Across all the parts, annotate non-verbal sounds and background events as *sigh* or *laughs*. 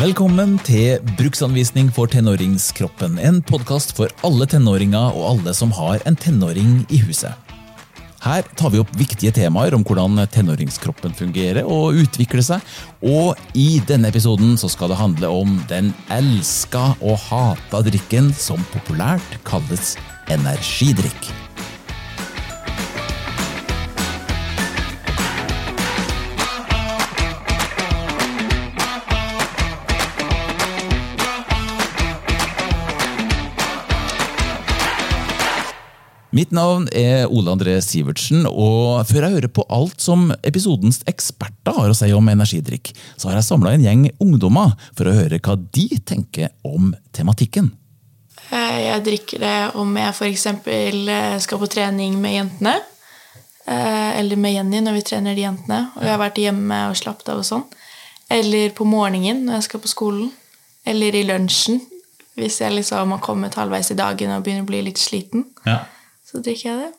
Velkommen til Bruksanvisning for tenåringskroppen. En podkast for alle tenåringer og alle som har en tenåring i huset. Her tar vi opp viktige temaer om hvordan tenåringskroppen fungerer og utvikler seg. Og i denne episoden så skal det handle om den elska og hata drikken som populært kalles energidrikk. Mitt navn er Ole André Sivertsen, og før jeg hører på alt som episodens eksperter har å si om energidrikk, så har jeg samla en gjeng ungdommer for å høre hva de tenker om tematikken. Eh, jeg drikker det om jeg f.eks. Eh, skal på trening med jentene. Eh, eller med Jenny når vi trener de jentene. Og jeg har vært hjemme og slappet av og sånn. Eller på morgenen når jeg skal på skolen. Eller i lunsjen hvis jeg liksom har kommet halvveis i dagen og begynner å bli litt sliten. Ja så drikker jeg det.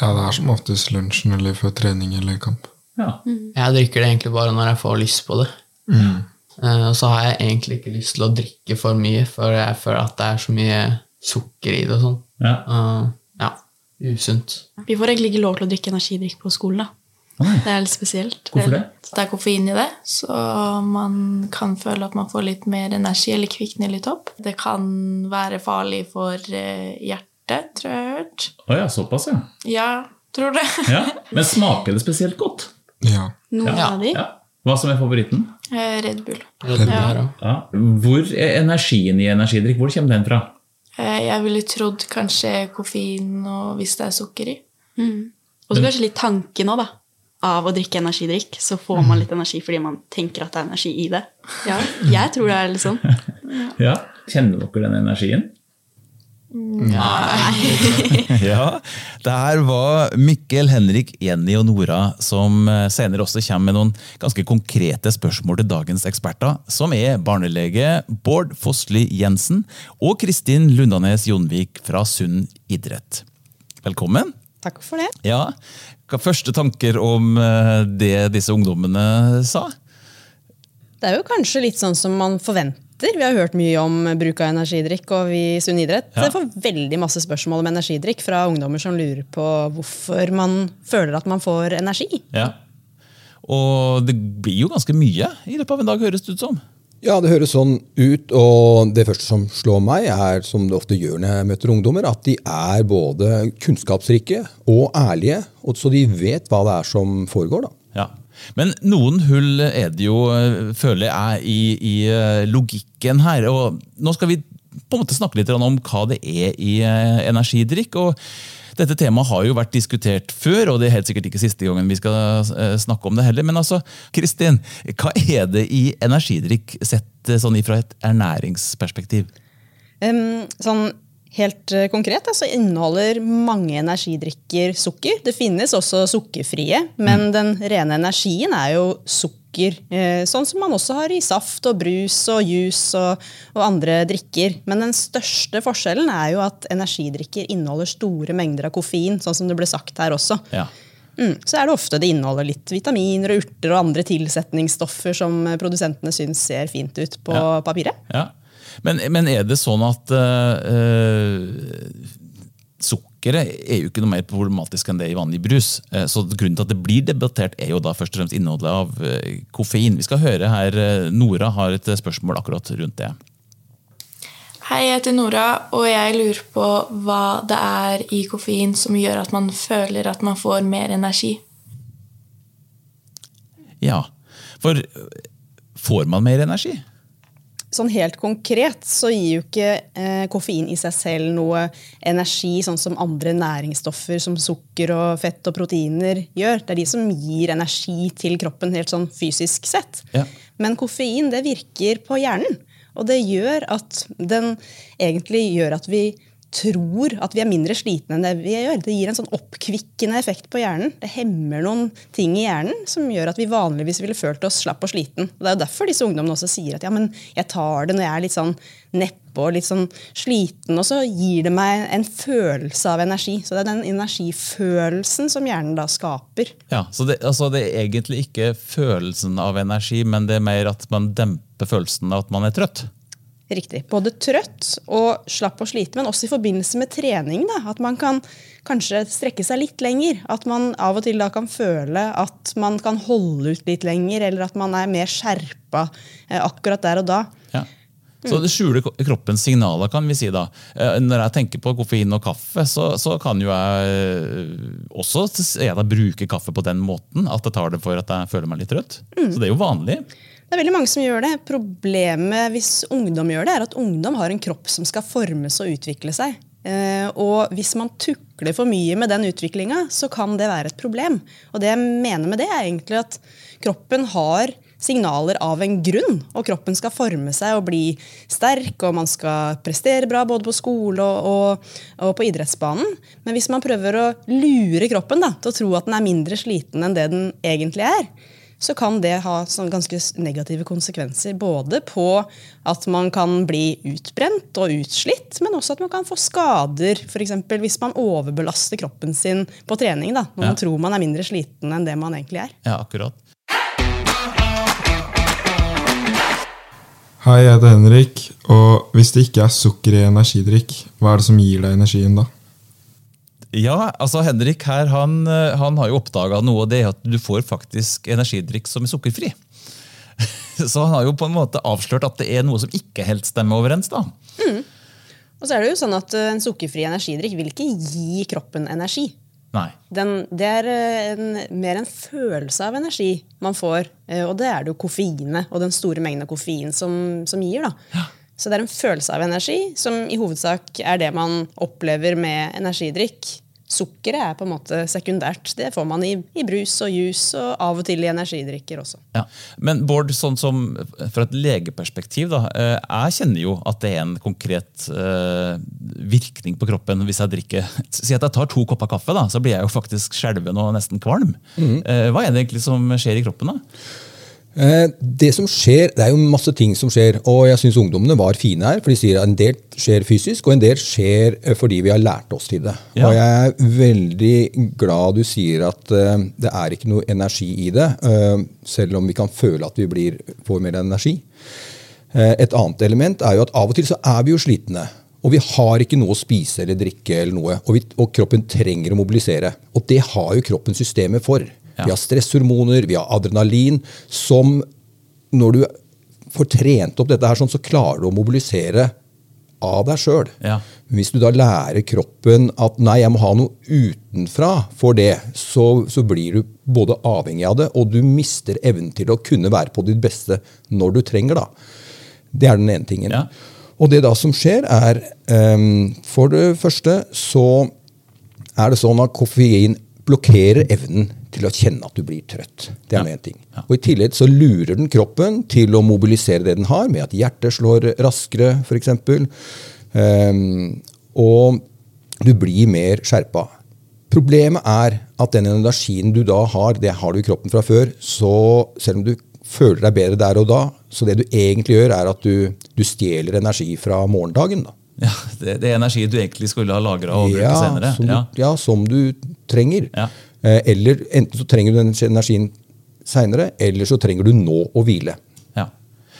Ja, det er som oftest lunsjen eller før trening eller kamp. Ja. Mm. Jeg drikker det egentlig bare når jeg får lyst på det. Mm. Uh, og så har jeg egentlig ikke lyst til å drikke for mye, for jeg føler at det er så mye sukker i det og sånn. Ja. Uh, ja, usunt. Vi får egentlig ikke lov til å drikke energidrikk på skolen. da. Nei. Det er litt spesielt. Hvorfor det? Det er koffein i det, så man kan føle at man får litt mer energi eller kvikner litt opp. Det kan være farlig for uh, hjertet, tror jeg jeg har hørt. Å ja, såpass, ja. Ja, tror det. ja. Men smaker det spesielt godt? Ja. Noen Ja. av de. Ja. Hva som er favoritten? Eh, Red Bull. Red Bull Ja. her. Ja. Hvor er energien i energidrikk? Hvor kommer den fra? Eh, Jeg ville trodd kanskje koffein og hvis det er sukker i. Mm. Og så kanskje litt tanken òg, da. Av å drikke energidrikk, så får man litt energi fordi man tenker at det er energi i det. Ja, jeg tror det er litt sånn. *laughs* Ja. Kjenner dere den energien? *laughs* ja, det her var Mikkel, Henrik, Jenny og Nora som eh, senere også kommer med noen ganske konkrete spørsmål til dagens eksperter, som er barnelege Bård Fossli Jensen og Kristin Lundanes Jonvik fra Sunn idrett. Velkommen. Takk for det. Ja, Hva er første tanker om eh, det disse ungdommene sa? Det er jo kanskje litt sånn som man forventer. Vi har hørt mye om bruk av energidrikk, og vi i Sunn idrett Ja. får veldig masse spørsmål om energidrikk fra ungdommer som lurer på hvorfor man føler at man får energi. Ja. Og det blir jo ganske mye i løpet av en dag, høres det ut som. Ja, det høres sånn ut, og det første som slår meg, er som det ofte gjør når jeg møter ungdommer, at de er både kunnskapsrike og ærlige, og så de vet hva det er som foregår. da. Ja. Men noen hull er det jo, eh, føler jeg, i, i eh, logikken her. Og nå skal vi på en måte snakke litt om hva det er i eh, energidrikk. og dette temaet har jo vært diskutert før, og det er helt sikkert ikke siste gangen vi skal eh, snakke om det heller. Men altså, Kristin, hva er det i energidrikk sett eh, sånn ifra et ernæringsperspektiv? Um, sånn Helt eh, konkret altså så inneholder mange energidrikker sukker. Det finnes også sukkerfrie, men den rene energien er jo sukker. eh, Sånn som man også har i saft og brus og juice og, og andre drikker. Men den største forskjellen er jo at energidrikker inneholder store mengder av koffein, sånn som det ble sagt her også. Ja. Mm, så er det ofte det inneholder litt vitaminer og urter og andre tilsetningsstoffer som eh, produsentene syns ser fint ut på Ja. papiret. Ja. Men, men er det sånn at uh, Sukkeret er jo ikke noe mer problematisk enn det i vanlig brus. Eh, Så Grunnen til at det blir debattert, er jo da først og fremst innholdet av koffein. Vi skal høre her, Nora har et spørsmål akkurat rundt det. Hei, jeg heter Nora, og jeg lurer på hva det er i koffein som gjør at man føler at man får mer energi. Ja, for får man mer energi? Sånn helt konkret så gir jo ikke eh, koffein i seg selv noe energi, sånn som andre næringsstoffer som sukker og fett og proteiner gjør. Det er de som gir energi til kroppen helt sånn fysisk sett. Ja. Men koffein det virker på hjernen. Og det gjør at den egentlig gjør at vi tror at vi er mindre slitne enn det vi gjør. Det gir en sånn oppkvikkende effekt på hjernen. Det hemmer noen ting i hjernen som gjør at vi vanligvis ville følt oss slapp og sliten. Og det er jo derfor disse ungdommene også sier at ja, men jeg tar det når jeg er litt sånn neppe og litt sånn sliten, og så gir det meg en følelse av energi. Så det er den energifølelsen som hjernen da skaper. Ja, så det, altså det er egentlig ikke følelsen av energi, men det er mer at man demper følelsen av at man er trøtt. Riktig. Både trøtt og slapp og sliten, men også i forbindelse med trening. Da, at man kan kanskje strekke seg litt lenger. At man av og til da kan føle at man kan holde ut litt lenger, eller at man er mer skjerpa eh, akkurat der og da. Ja. Så det skjuler kroppens signaler, kan vi si da. Eh, Når jeg tenker på koffein og kaffe, så, så kan jo jeg eh, også jeg bruker kaffe på den måten. At jeg tar det for at jeg føler meg litt trøtt. Så det er jo vanlig. Det er veldig mange som gjør det. Problemet hvis ungdom gjør det, er at ungdom har en kropp som skal formes og utvikle seg. Eh, og hvis man tukler for mye med den utviklinga, så kan det være et problem. Og det jeg mener med det, er egentlig at kroppen har signaler av en grunn. Og kroppen skal forme seg og bli sterk, og man skal prestere bra både på skole og, og, og på idrettsbanen. Men hvis man prøver å lure kroppen da, til å tro at den er mindre sliten enn det den egentlig er, så kan det ha sånn ganske negative konsekvenser. Både på at man kan bli utbrent og utslitt, men også at man kan få skader. F.eks. hvis man overbelaster kroppen sin på trening. Da, når Ja. man tror man er mindre sliten enn det man egentlig er. Ja, akkurat. Hei, jeg heter Henrik, og hvis det ikke er sukker i energidrikk, hva er det som gir deg energien da? Ja, altså Henrik her, han, eh, han har jo oppdaga noe, og det er at du får faktisk energidrikk som er sukkerfri. *laughs* Så han har jo på en måte avslørt at det er noe som ikke helt stemmer overens. da. Og så er det jo sånn at eh, En sukkerfri energidrikk vil ikke gi kroppen energi. Nei. Den, det er eh, en, mer en følelse av energi man får. eh, Og det er det jo koffeinet og den store mengden av koffein som, som gir. da. Så det er en følelse av energi, som i hovedsak er det man opplever med energidrikk. Sukkeret er på en måte sekundært. Det får man i, i brus og juice og av og til i energidrikker også. Ja. Men Bård, sånn som fra et legeperspektiv, da, eh, jeg kjenner jo at det er en konkret eh, virkning på kroppen hvis jeg drikker Si at jeg tar to kopper kaffe, da, så blir jeg jo faktisk skjelven og nesten kvalm. Eh, hva er det egentlig som skjer i kroppen? da? Eh, Det som skjer, det er jo masse ting som skjer, og jeg syns ungdommene var fine her. For de sier at en del skjer fysisk, og en del skjer eh, fordi vi har lært oss til det. Ja. Og jeg er veldig glad du sier at eh, det er ikke noe energi i det, selv om vi kan føle at vi blir, får mer energi. Et annet element er jo at av og til så er vi jo slitne. Og vi har ikke noe å spise eller drikke, eller noe, og, vi, og kroppen trenger å mobilisere. Og det har jo kroppens systemet for. Vi har stresshormoner, vi har adrenalin, som når du får trent opp dette, her, sånn, så klarer du å mobilisere av deg sjøl. Ja. Hvis du da lærer kroppen at nei, jeg må ha noe utenfra for det, så, så blir du både avhengig av det, og du mister evnen til å kunne være på ditt beste når du trenger. det. Det er den ene tingen. Ja. Og det da som skjer, er um, For det første så er det sånn at koffein blokkerer evnen til å kjenne at du blir trøtt. Det er Ja. en ting. Og I tillegg så lurer den kroppen til å mobilisere det den har, med at hjertet slår raskere, f.eks. Um, og du blir mer skjerpa. Problemet er at den energien du da har, det har du i kroppen fra før. Så selv om du føler deg bedre der og da, så det du egentlig gjør, er at du, du stjeler energi fra morgendagen. da. Ja, det, det er energi du egentlig skulle ha lagra og bruke senere. Som, Ja. Du, ja, som du trenger. Ja. Eh, eller enten så trenger du den energien seinere, eller så trenger du nå å hvile. Ja.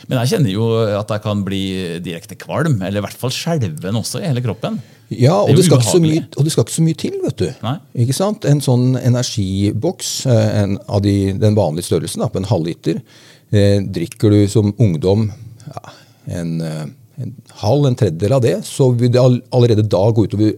Men jeg kjenner jo at jeg kan bli direkte kvalm, eller i hvert fall skjelven også i hele kroppen. Ja, og Det det, skal mye, og det skal ikke så mye til, vet du. Nei. Ikke sant? En sånn energiboks eh, en, av de, den vanlige størrelsen, da, på en halvliter, eh, drikker du som ungdom ja, en, eh, en halv, en tredjedel av det, så vil det allerede da gå utover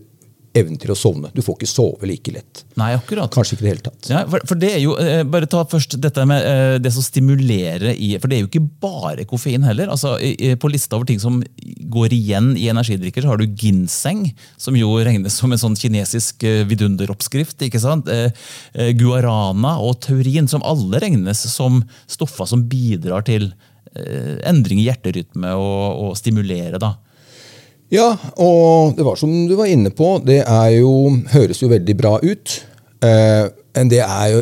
evnen til å sovne. Du får ikke sove like lett. Nei, akkurat. Kanskje ikke i det hele tatt. Ja, for, for det er jo, eh, Bare ta først dette med eh, det som stimulerer i For det er jo ikke bare koffein heller. altså På lista over ting som går igjen i energidrikker, så har du ginseng, som jo regnes som en sånn kinesisk eh, vidunderoppskrift. ikke sant? Guarana og taurin, som alle regnes som stoffer som bidrar til endring i hjerterytme og, og stimulere. da. Ja, og det var som du var inne på, det er jo, høres jo veldig bra ut. Eh, Men det er jo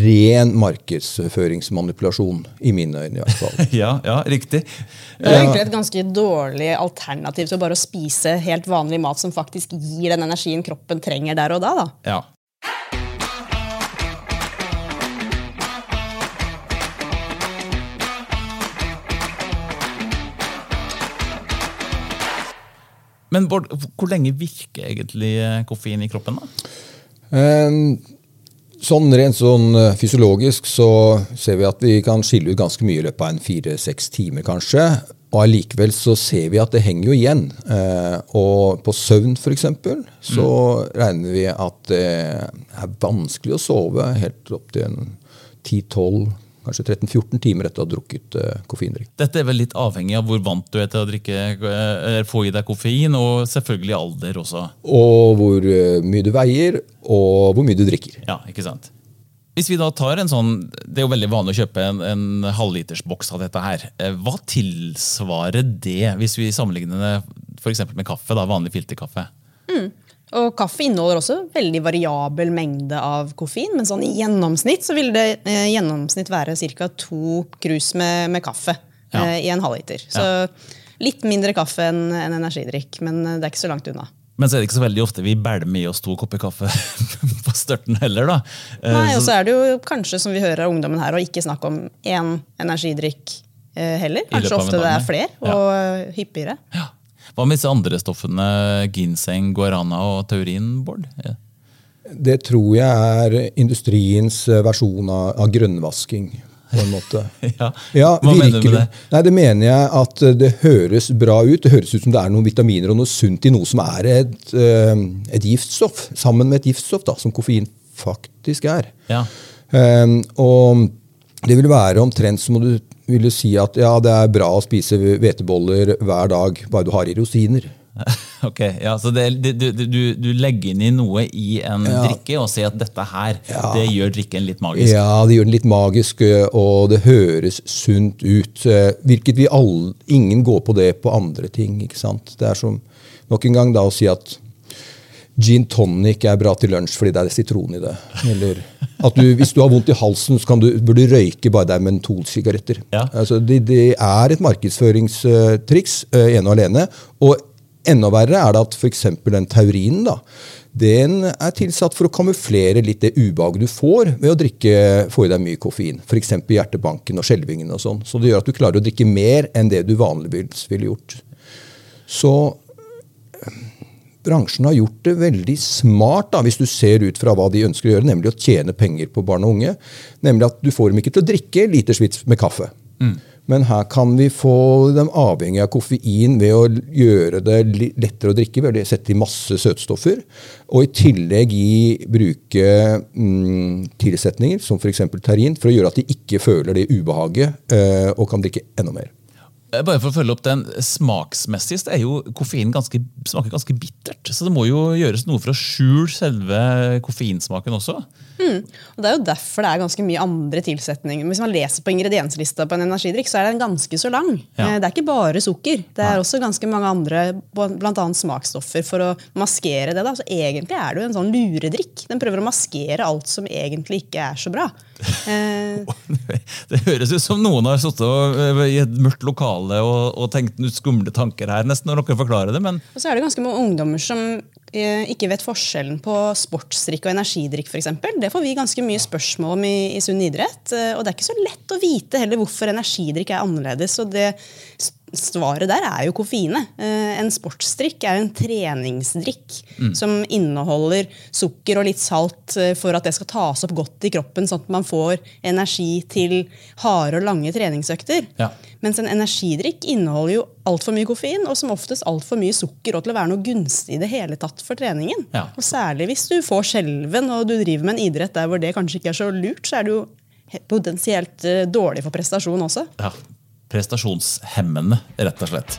ren markedsføringsmanipulasjon, i mine øyne i hvert fall. *laughs* Ja, ja, riktig. Det er egentlig et ganske dårlig alternativ til bare å spise helt vanlig mat som faktisk gir den energien kroppen trenger der og da. da. Ja. Men Bård, hvor lenge virker egentlig eh, koffein i kroppen? da? Eh, Sånn Rent sånn eh, fysiologisk så ser vi at vi kan skille ut ganske mye i løpet av en fire-seks timer, kanskje. Og allikevel så ser vi at det henger jo igjen. Eh, og på søvn, f.eks., så regner vi at det er vanskelig å sove helt opp til en 10-12, kanskje 13-14 timer etter å ha drukket uh, koffeindrikk. Dette er vel litt avhengig av hvor vant du er til å drikke, eh, få i deg koffein, og selvfølgelig alder også. Og hvor eh, mye du veier, og hvor mye du drikker. Ja, ikke sant? Hvis vi da tar en sånn, Det er jo veldig vanlig å kjøpe en, en halvlitersboks av dette her. Hva tilsvarer det, hvis vi sammenligner det for eksempel med kaffe? da, Vanlig filterkaffe? Og kaffe inneholder også veldig variabel mengde av koffein, men sånn i gjennomsnitt så vil det eh, gjennomsnitt være ca. to krus med, med kaffe Ja. eh, i en halvliter. Så litt mindre kaffe enn en energidrikk, men eh, det er ikke så langt unna. Men så er det ikke så veldig ofte vi bælmer i oss to kopper kaffe *laughs* på størten heller, da. Eh, Nei, Og så- er det jo kanskje, som vi hører av ungdommen her, å ikke snakke om én energidrikk eh, heller. Kanskje ofte det er ja. flere, og ja. hyppigere. ja. Hva med disse andre stoffene? Ginseng, guarana og taurin, Bård? Ja. Det tror jeg er industriens eh, versjon av, av grønnvasking, på en måte. *laughs* Ja. Ja, Hva mener du med det? Nei, det mener jeg at eh, det høres bra ut. Det høres ut som det er noen vitaminer og noe sunt i noe som er et, eh, et giftstoff, sammen med et giftstoff, da, som koffein faktisk er. Ja. Um, og det vil være omtrent som om du ville si at ja, det er bra å spise hveteboller hver dag, bare du har i rosiner. *laughs* Ok, ja, Så det, du, du, du legger inn i noe i en Ja. drikke og sier at dette her, Ja. det gjør drikken litt magisk. Ja, det gjør den litt magisk, og det høres sunt ut. eh, Hvilket vi alle, ingen går på det på andre ting. ikke sant? Det er som nok en gang da å si at gin tonic er bra til lunsj fordi det er sitron i det. Eller at du, hvis du har vondt i halsen, så kan du, bør du røyke bare der mentolsigaretter. Ja. Altså, det, det er et markedsføringstriks ø, ene og alene. Og enda verre er det at f.eks. den taurinen da, den er tilsatt for å kamuflere litt det ubehaget du får ved å drikke, få i deg mye koffein. F.eks. hjertebanken og skjelvingen. og sånn. Så det gjør at du klarer å drikke mer enn det du vanligvis ville gjort. Så eh, bransjen har gjort det veldig smart, da, hvis du ser ut fra hva de ønsker å gjøre, nemlig å tjene penger på barn og unge. Nemlig at du får dem ikke til å drikke litersvits med kaffe. Men her kan vi få dem avhengig av koffein ved å gjøre det lettere å drikke ved å sette i masse søtstoffer. Og i tillegg gi, bruke mm, tilsetninger, som f.eks. terrin, for å gjøre at de ikke føler det ubehaget eh, og kan drikke enda mer. Eh, Bare for å følge opp den Smaksmessig er jo koffein ganske, smaker ganske bittert. Så det må jo gjøres noe for å skjule selve koffeinsmaken også. Og Det er jo derfor det er ganske mye andre tilsetninger. Hvis man leser på ingredienslista på en energidrikk, så er den ganske så lang. Ja. Eh, Det er ikke bare sukker. Det er også ganske mange andre bl.a. smaksstoffer for å maskere det. Da. Så egentlig er det jo en sånn luredrikk. Den prøver å maskere alt som egentlig ikke er så bra. *laughs* Eh, Det høres ut som noen har sittet i et mørkt lokale og, og tenkt skumle tanker her, nesten når dere forklarer det. Men Og så er det ganske mange ungdommer som eh, ikke vet forskjellen på sportsdrikk og energidrikk. Eksempel. det får vi ganske mye spørsmål om i, i Sunn idrett. eh, og det er ikke så lett å vite heller hvorfor energidrikk er annerledes. og det Svaret der er jo koffeinet. Eh, en sportsdrikk er jo en treningsdrikk som inneholder sukker og litt salt eh, for at det skal tas opp godt i kroppen, sånn at man får energi til harde og lange treningsøkter. Ja. Mens en energidrikk inneholder jo altfor mye koffein og som oftest altfor mye sukker og til å være noe gunstig i det hele tatt for treningen. Ja. Og Særlig hvis du får skjelven og du driver med en idrett der hvor det kanskje ikke er så lurt, så er det jo potensielt eh, dårlig for prestasjon også. ja, prestasjonshemmende, rett og slett.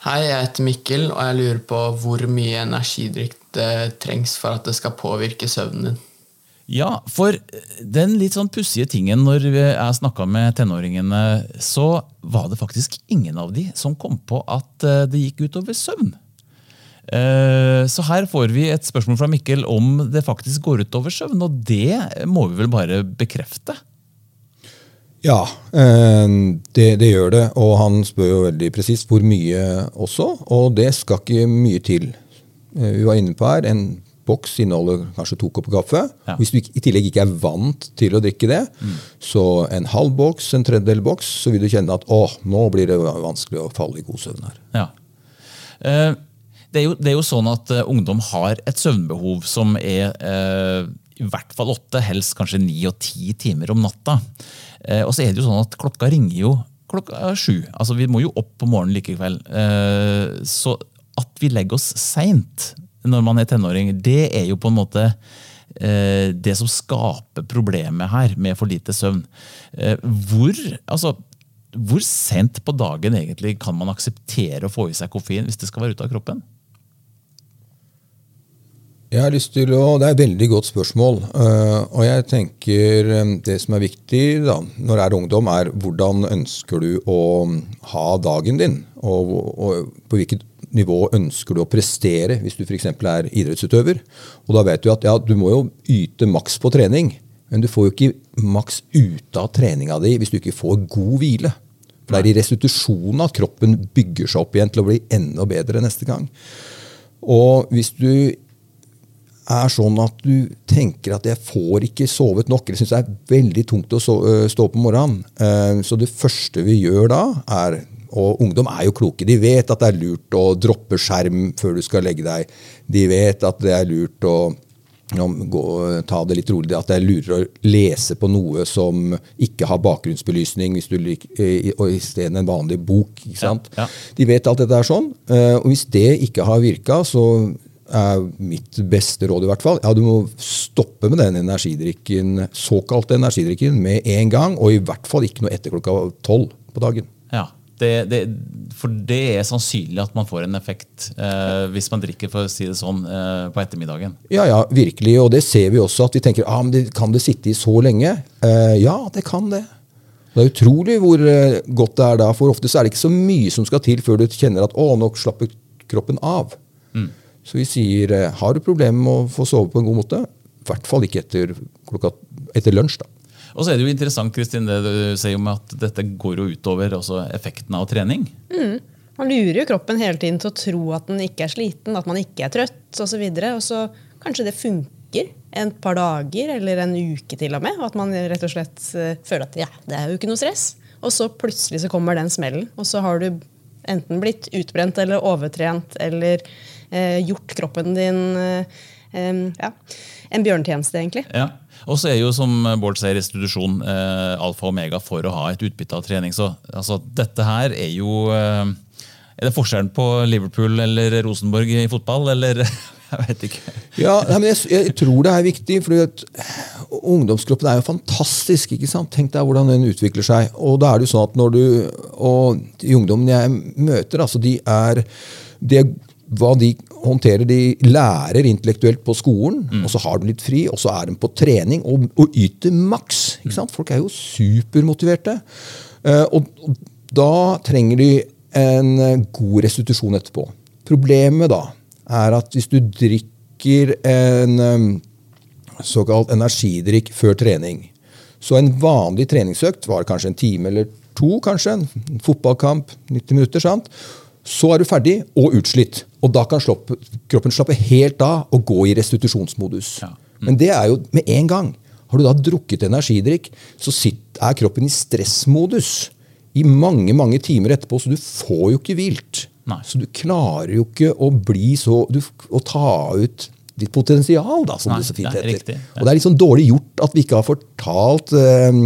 Hei, jeg heter Mikkel, og jeg lurer på hvor mye energidrikk det trengs for at det skal påvirke søvnen din. Ja, for den litt sånn pussige tingen når jeg snakka med tenåringene, så var det faktisk ingen av de som kom på at eh, det gikk utover søvn. Eh, Så her får vi et spørsmål fra Mikkel om det faktisk går utover søvn, og det må vi vel bare bekrefte. Ja, eh, det, det gjør det. Og han spør jo veldig presist hvor mye også, og det skal ikke mye til. Eh, Vi var inne på her, en boks inneholder kanskje to kopper kaffe. Ja. Hvis du i tillegg ikke er vant til å drikke det, så en halv boks, en tredjedel boks, så vil du kjenne at å, nå blir det vanskelig å falle i god søvn her. Ja. Eh, Det er, jo, det er jo sånn at eh, ungdom har et søvnbehov som er eh, i hvert fall åtte, helst kanskje ni og ti timer om natta. Eh, og så er det jo sånn at klokka ringer jo klokka sju. Altså Vi må jo opp på morgenen likevel. Så at vi legger oss seint når man er tenåring, det er jo på en måte det som skaper problemet her med for lite søvn. Hvor, altså, hvor sent på dagen egentlig kan man akseptere å få i seg koffein hvis det skal være ute av kroppen? Jeg har lyst til å, Det er et veldig godt spørsmål. Uh, og jeg tenker eh, Det som er viktig da, når det er ungdom, er hvordan ønsker du å ha dagen din? Og, og på hvilket nivå ønsker du å prestere hvis du f.eks. er idrettsutøver? Og da vet du at ja, du må jo yte maks på trening, men du får jo ikke maks ut av treninga di hvis du ikke får god hvile. For det er i restitusjonen at kroppen bygger seg opp igjen til å bli enda bedre neste gang. Og hvis du er sånn at du tenker at 'jeg får ikke sovet nok', eller syns det er veldig tungt å stå opp om morgenen. Eh, Så det første vi gjør da, er Og ungdom er jo kloke. De vet at det er lurt å droppe skjerm før du skal legge deg. De vet at det er lurt å gå, ta det litt rolig. At det er lurere å lese på noe som ikke har bakgrunnsbelysning, hvis du isteden en vanlig bok. sant? ja. De vet alt dette er sånn. Og hvis det ikke har virka, så er mitt beste råd i hvert fall ja, du må stoppe med den energidrikken, såkalte energidrikken med en gang, og i hvert fall ikke noe etter klokka tolv på dagen. Ja, det, det, For det er sannsynlig at man får en effekt eh, hvis man drikker for å si det sånn, eh, på ettermiddagen. Ja, ja, virkelig. Og det ser vi også, at vi tenker ah, men det, kan det sitte i så lenge? Eh, ja, det kan det. Det er utrolig hvor eh, godt det er da, for ofte så er det ikke så mye som skal til før du kjenner at å, nå slapper kroppen av. Så vi sier eh, har du problemer med å få sove på en god måte, i hvert fall ikke etter, klokka, etter lunsj. da. Og så er det jo interessant Kristin, det du sier om at dette går jo utover altså effekten av trening. Man lurer jo kroppen hele tiden til å tro at den ikke er sliten, at man ikke er trøtt osv. Og så kanskje det funker en par dager eller en uke til og med. Og at man rett og slett eh, føler at ja, det er jo ikke noe stress. Og så plutselig så kommer den smellen, og så har du enten blitt utbrent eller overtrent eller gjort kroppen din eh, ja, en bjørntjeneste, egentlig. Ja. Og så er jo, som Bård sier, restitusjon eh, alfa og omega for å ha et utbytte av trening. Så altså, dette her er jo eh, Er det forskjellen på Liverpool eller Rosenborg i fotball, eller? *laughs* Jeg vet ikke. Ja, nei, men jeg, jeg tror det er viktig, for ungdomskroppen er jo fantastisk. ikke sant? Tenk deg hvordan den utvikler seg. Og da er det jo sånn at når du, og de ungdommene jeg møter, altså de er, de er hva de håndterer, de lærer intellektuelt på skolen, og så har de litt fri, og så er de på trening og, og yter maks. ikke sant? Folk er jo supermotiverte. Eh, og, og da trenger de en eh, god restitusjon etterpå. Problemet da er at hvis du drikker en um, såkalt energidrikk før trening, så en vanlig treningsøkt var kanskje en time eller to, kanskje, en fotballkamp, 90 minutter, sant? Så er du ferdig og utslitt. Og da kan slopp, kroppen slappe helt av og gå i restitusjonsmodus. Ja. Men det er jo med en gang. Har du da drukket energidrikk, så er kroppen i stressmodus i mange mange timer etterpå, så du får jo ikke hvilt. Nei. Så du klarer jo ikke å bli så du, Å ta ut ditt potensial, da, som Nei, det så fint er heter. riktig, ja. Og det er litt sånn dårlig gjort at vi ikke har fortalt eh,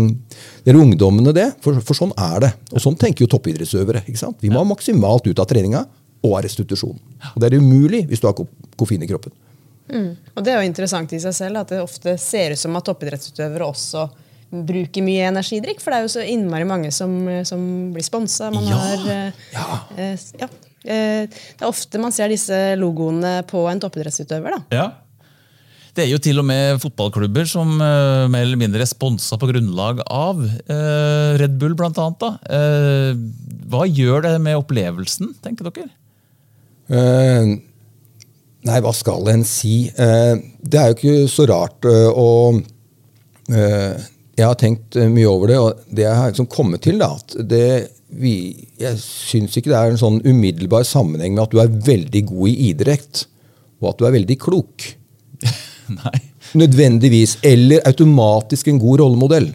dere ungdommene det, for, for sånn er det. Og sånn tenker jo toppidrettsøvere. ikke sant? Vi må ha maksimalt ut av treninga og av restitusjon. Og det er umulig hvis du har koffein i kroppen. Og det er jo interessant i seg selv at det ofte ser ut som at toppidrettsutøvere også bruker mye energidrikk. For det er jo så innmari mange som, som blir sponsa. Man Ja, har eh, eh, ja. Eh, Det er ofte man ser disse logoene på en toppidrettsutøver. da. Ja. Det er jo til og med fotballklubber som uh, mer eller mindre er sponsa på grunnlag av uh, Red Bull, blant annet. Da. Uh, hva gjør det med opplevelsen, tenker dere? Uh, nei, hva skal en si? det er jo ikke så rart å Jeg har tenkt mye over det, og det jeg har liksom kommet til, da, at det vi, jeg syns ikke det er en sånn umiddelbar sammenheng med at du er veldig god i idrett, og at du er veldig klok. *laughs* Nei. Nødvendigvis. Eller automatisk en god rollemodell.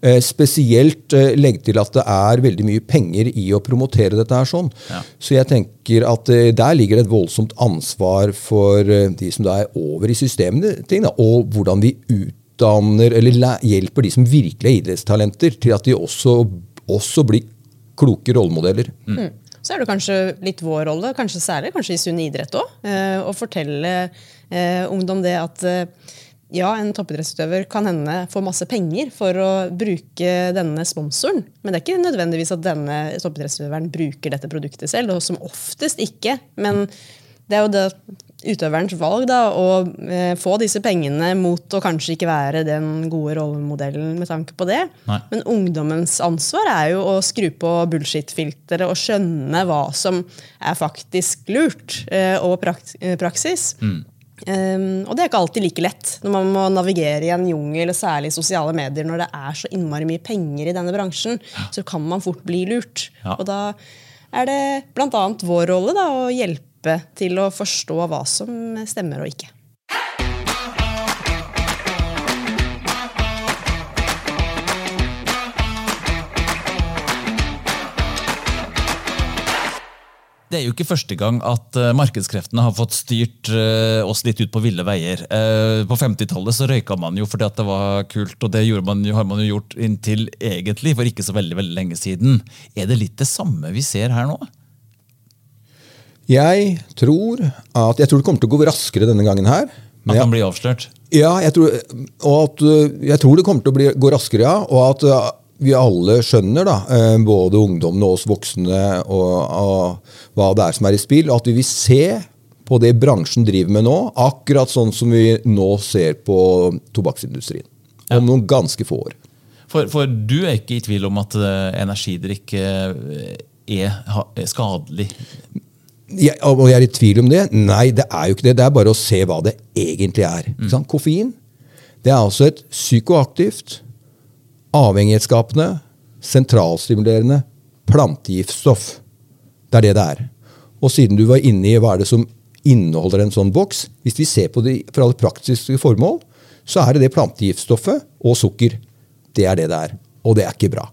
Eh, spesielt eh, legg til at det er veldig mye penger i å promotere dette. her sånn. Ja. Så jeg tenker at eh, der ligger det et voldsomt ansvar for eh, de som da er over i systemene, ting, da, og hvordan vi utdanner eller hjelper de som virkelig er idrettstalenter, til at de også, også blir kloke rollemodeller. Mm. mm. Så er det kanskje litt vår rolle, kanskje særlig kanskje i sunn idrett òg, eh, å fortelle eh, ungdom det at eh, ja, en toppidrettsutøver kan hende få masse penger for å bruke denne sponsoren, men det er ikke nødvendigvis at denne toppidrettsutøveren bruker dette produktet selv, og som oftest ikke. Men det er jo det utøverens valg da, å eh, få disse pengene mot å kanskje ikke være den gode rollemodellen med tanke på det. Nei. Men ungdommens ansvar er jo å skru på bullshit-filteret og skjønne hva som er faktisk lurt eh, og eh, praksis. Mm. Um, og det er ikke alltid like lett når man må navigere i en jungel, særlig i sosiale medier, når det er så innmari mye penger i denne bransjen. Ja. Så kan man fort bli lurt. Ja. Og da er det bl.a. vår rolle da, å hjelpe hjelpe til å forstå hva som stemmer og ikke. Det er jo ikke første gang at eh, markedskreftene har fått styrt eh, oss litt ut på ville veier. Eh, på 50-tallet så røyka man jo fordi at det var kult, og det man har man jo gjort inntil egentlig for ikke så veldig, veldig lenge siden. Er det litt det samme vi ser her nå? Jeg tror at jeg tror det kommer til å gå raskere denne gangen her. At han blir avslørt? Ja, jeg tror, at, jeg tror det kommer til å bli, gå raskere, ja. Og at vi alle skjønner, da, eh, både ungdommene og oss voksne, og, og, hva det er som er i spill. Og at vi vil se på det bransjen driver med nå, akkurat sånn som vi nå ser på tobakksindustrien. Om ja. noen ganske få år. For, for, du er ikke i tvil om at eh, energidrikk eh, er skadelig? Jeg, og jeg er i tvil om det. Nei, det er jo ikke det. Det er bare å se hva det egentlig er. Mm. Koffein det er altså et psykoaktivt, avhengighetsskapende, sentralstimulerende plantegiftstoff. Det er det det er. Og siden du var inne i hva er det som inneholder en sånn boks Hvis vi ser på det for alle praktiske formål, så er det det plantegiftstoffet og sukker. Det er det det er. Og det er ikke bra.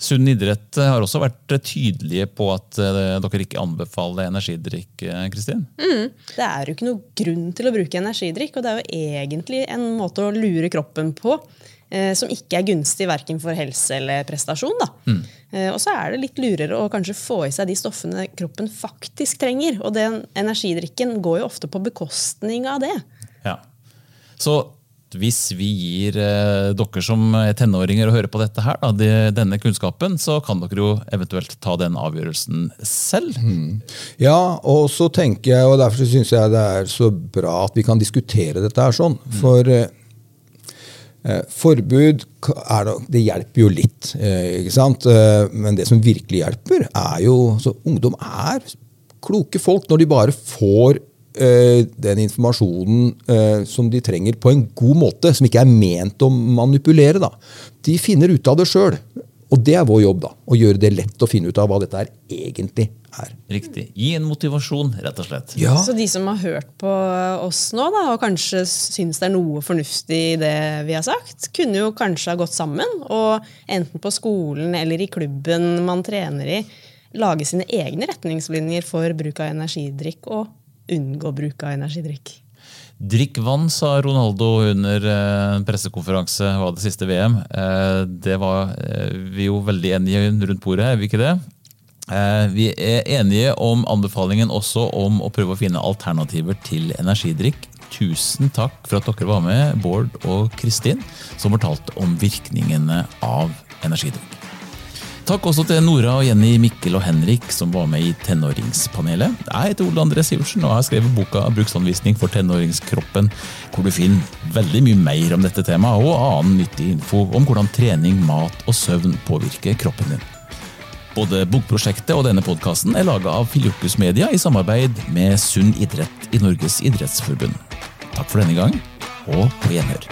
Sunn idrett har også vært tydelige på at eh, dere ikke anbefaler energidrikk. Eh, Kristin? Mm. Det er jo ikke noe grunn til å bruke energidrikk, og det er jo egentlig en måte å lure kroppen på eh, som ikke er gunstig verken for helse eller prestasjon. Mm. Eh, og så er det litt lurere å kanskje få i seg de stoffene kroppen faktisk trenger. Og den energidrikken går jo ofte på bekostning av det. Ja. Så hvis vi gir eh, dere som er tenåringer og hører på dette her, da, de, denne kunnskapen, så kan dere jo eventuelt ta den avgjørelsen selv. Mm. Ja, og så tenker jeg, og derfor syns jeg det er så bra at vi kan diskutere dette her sånn. Mm. For eh, eh forbud det, det, hjelper jo litt, eh, ikke sant? Eh, men det som virkelig hjelper, er jo så Ungdom er kloke folk når de bare får den informasjonen eh, som de trenger, på en god måte, som ikke er ment å manipulere. Da. De finner ut av det sjøl. Og det er vår jobb. da, Å gjøre det lett å finne ut av hva dette er egentlig er. Riktig. Gi en motivasjon, rett og slett. Ja. Så de som har hørt på oss nå, da, og kanskje syns det er noe fornuftig i det vi har sagt, kunne jo kanskje ha gått sammen og enten på skolen eller i klubben man trener i, lage sine egne retningslinjer for bruk av energidrikk og unngå bruk av energidrikk. Drikk vann, sa Ronaldo under eh, en pressekonferanse var det siste VM. Eh, det var eh, vi jo veldig enige rundt bordet, er vi ikke det? Vi er enige om anbefalingen også om å prøve å finne alternativer til energidrikk. Tusen takk for at dere var med, Bård og Kristin, som fortalte om virkningene av energidrikk. Takk også til Nora og Jenny, Mikkel og Henrik som var med i Tenåringspanelet. Jeg heter Ole André Sivertsen og har skrevet boka Bruksanvisning for tenåringskroppen, hvor du finner veldig mye mer om dette temaet og annen nyttig info om hvordan trening, mat og søvn påvirker kroppen din. Både bokprosjektet og denne podkasten er laga av Filiokus Media i samarbeid med Sunn idrett i Norges idrettsforbund. Takk for denne gang, og på gjenhør.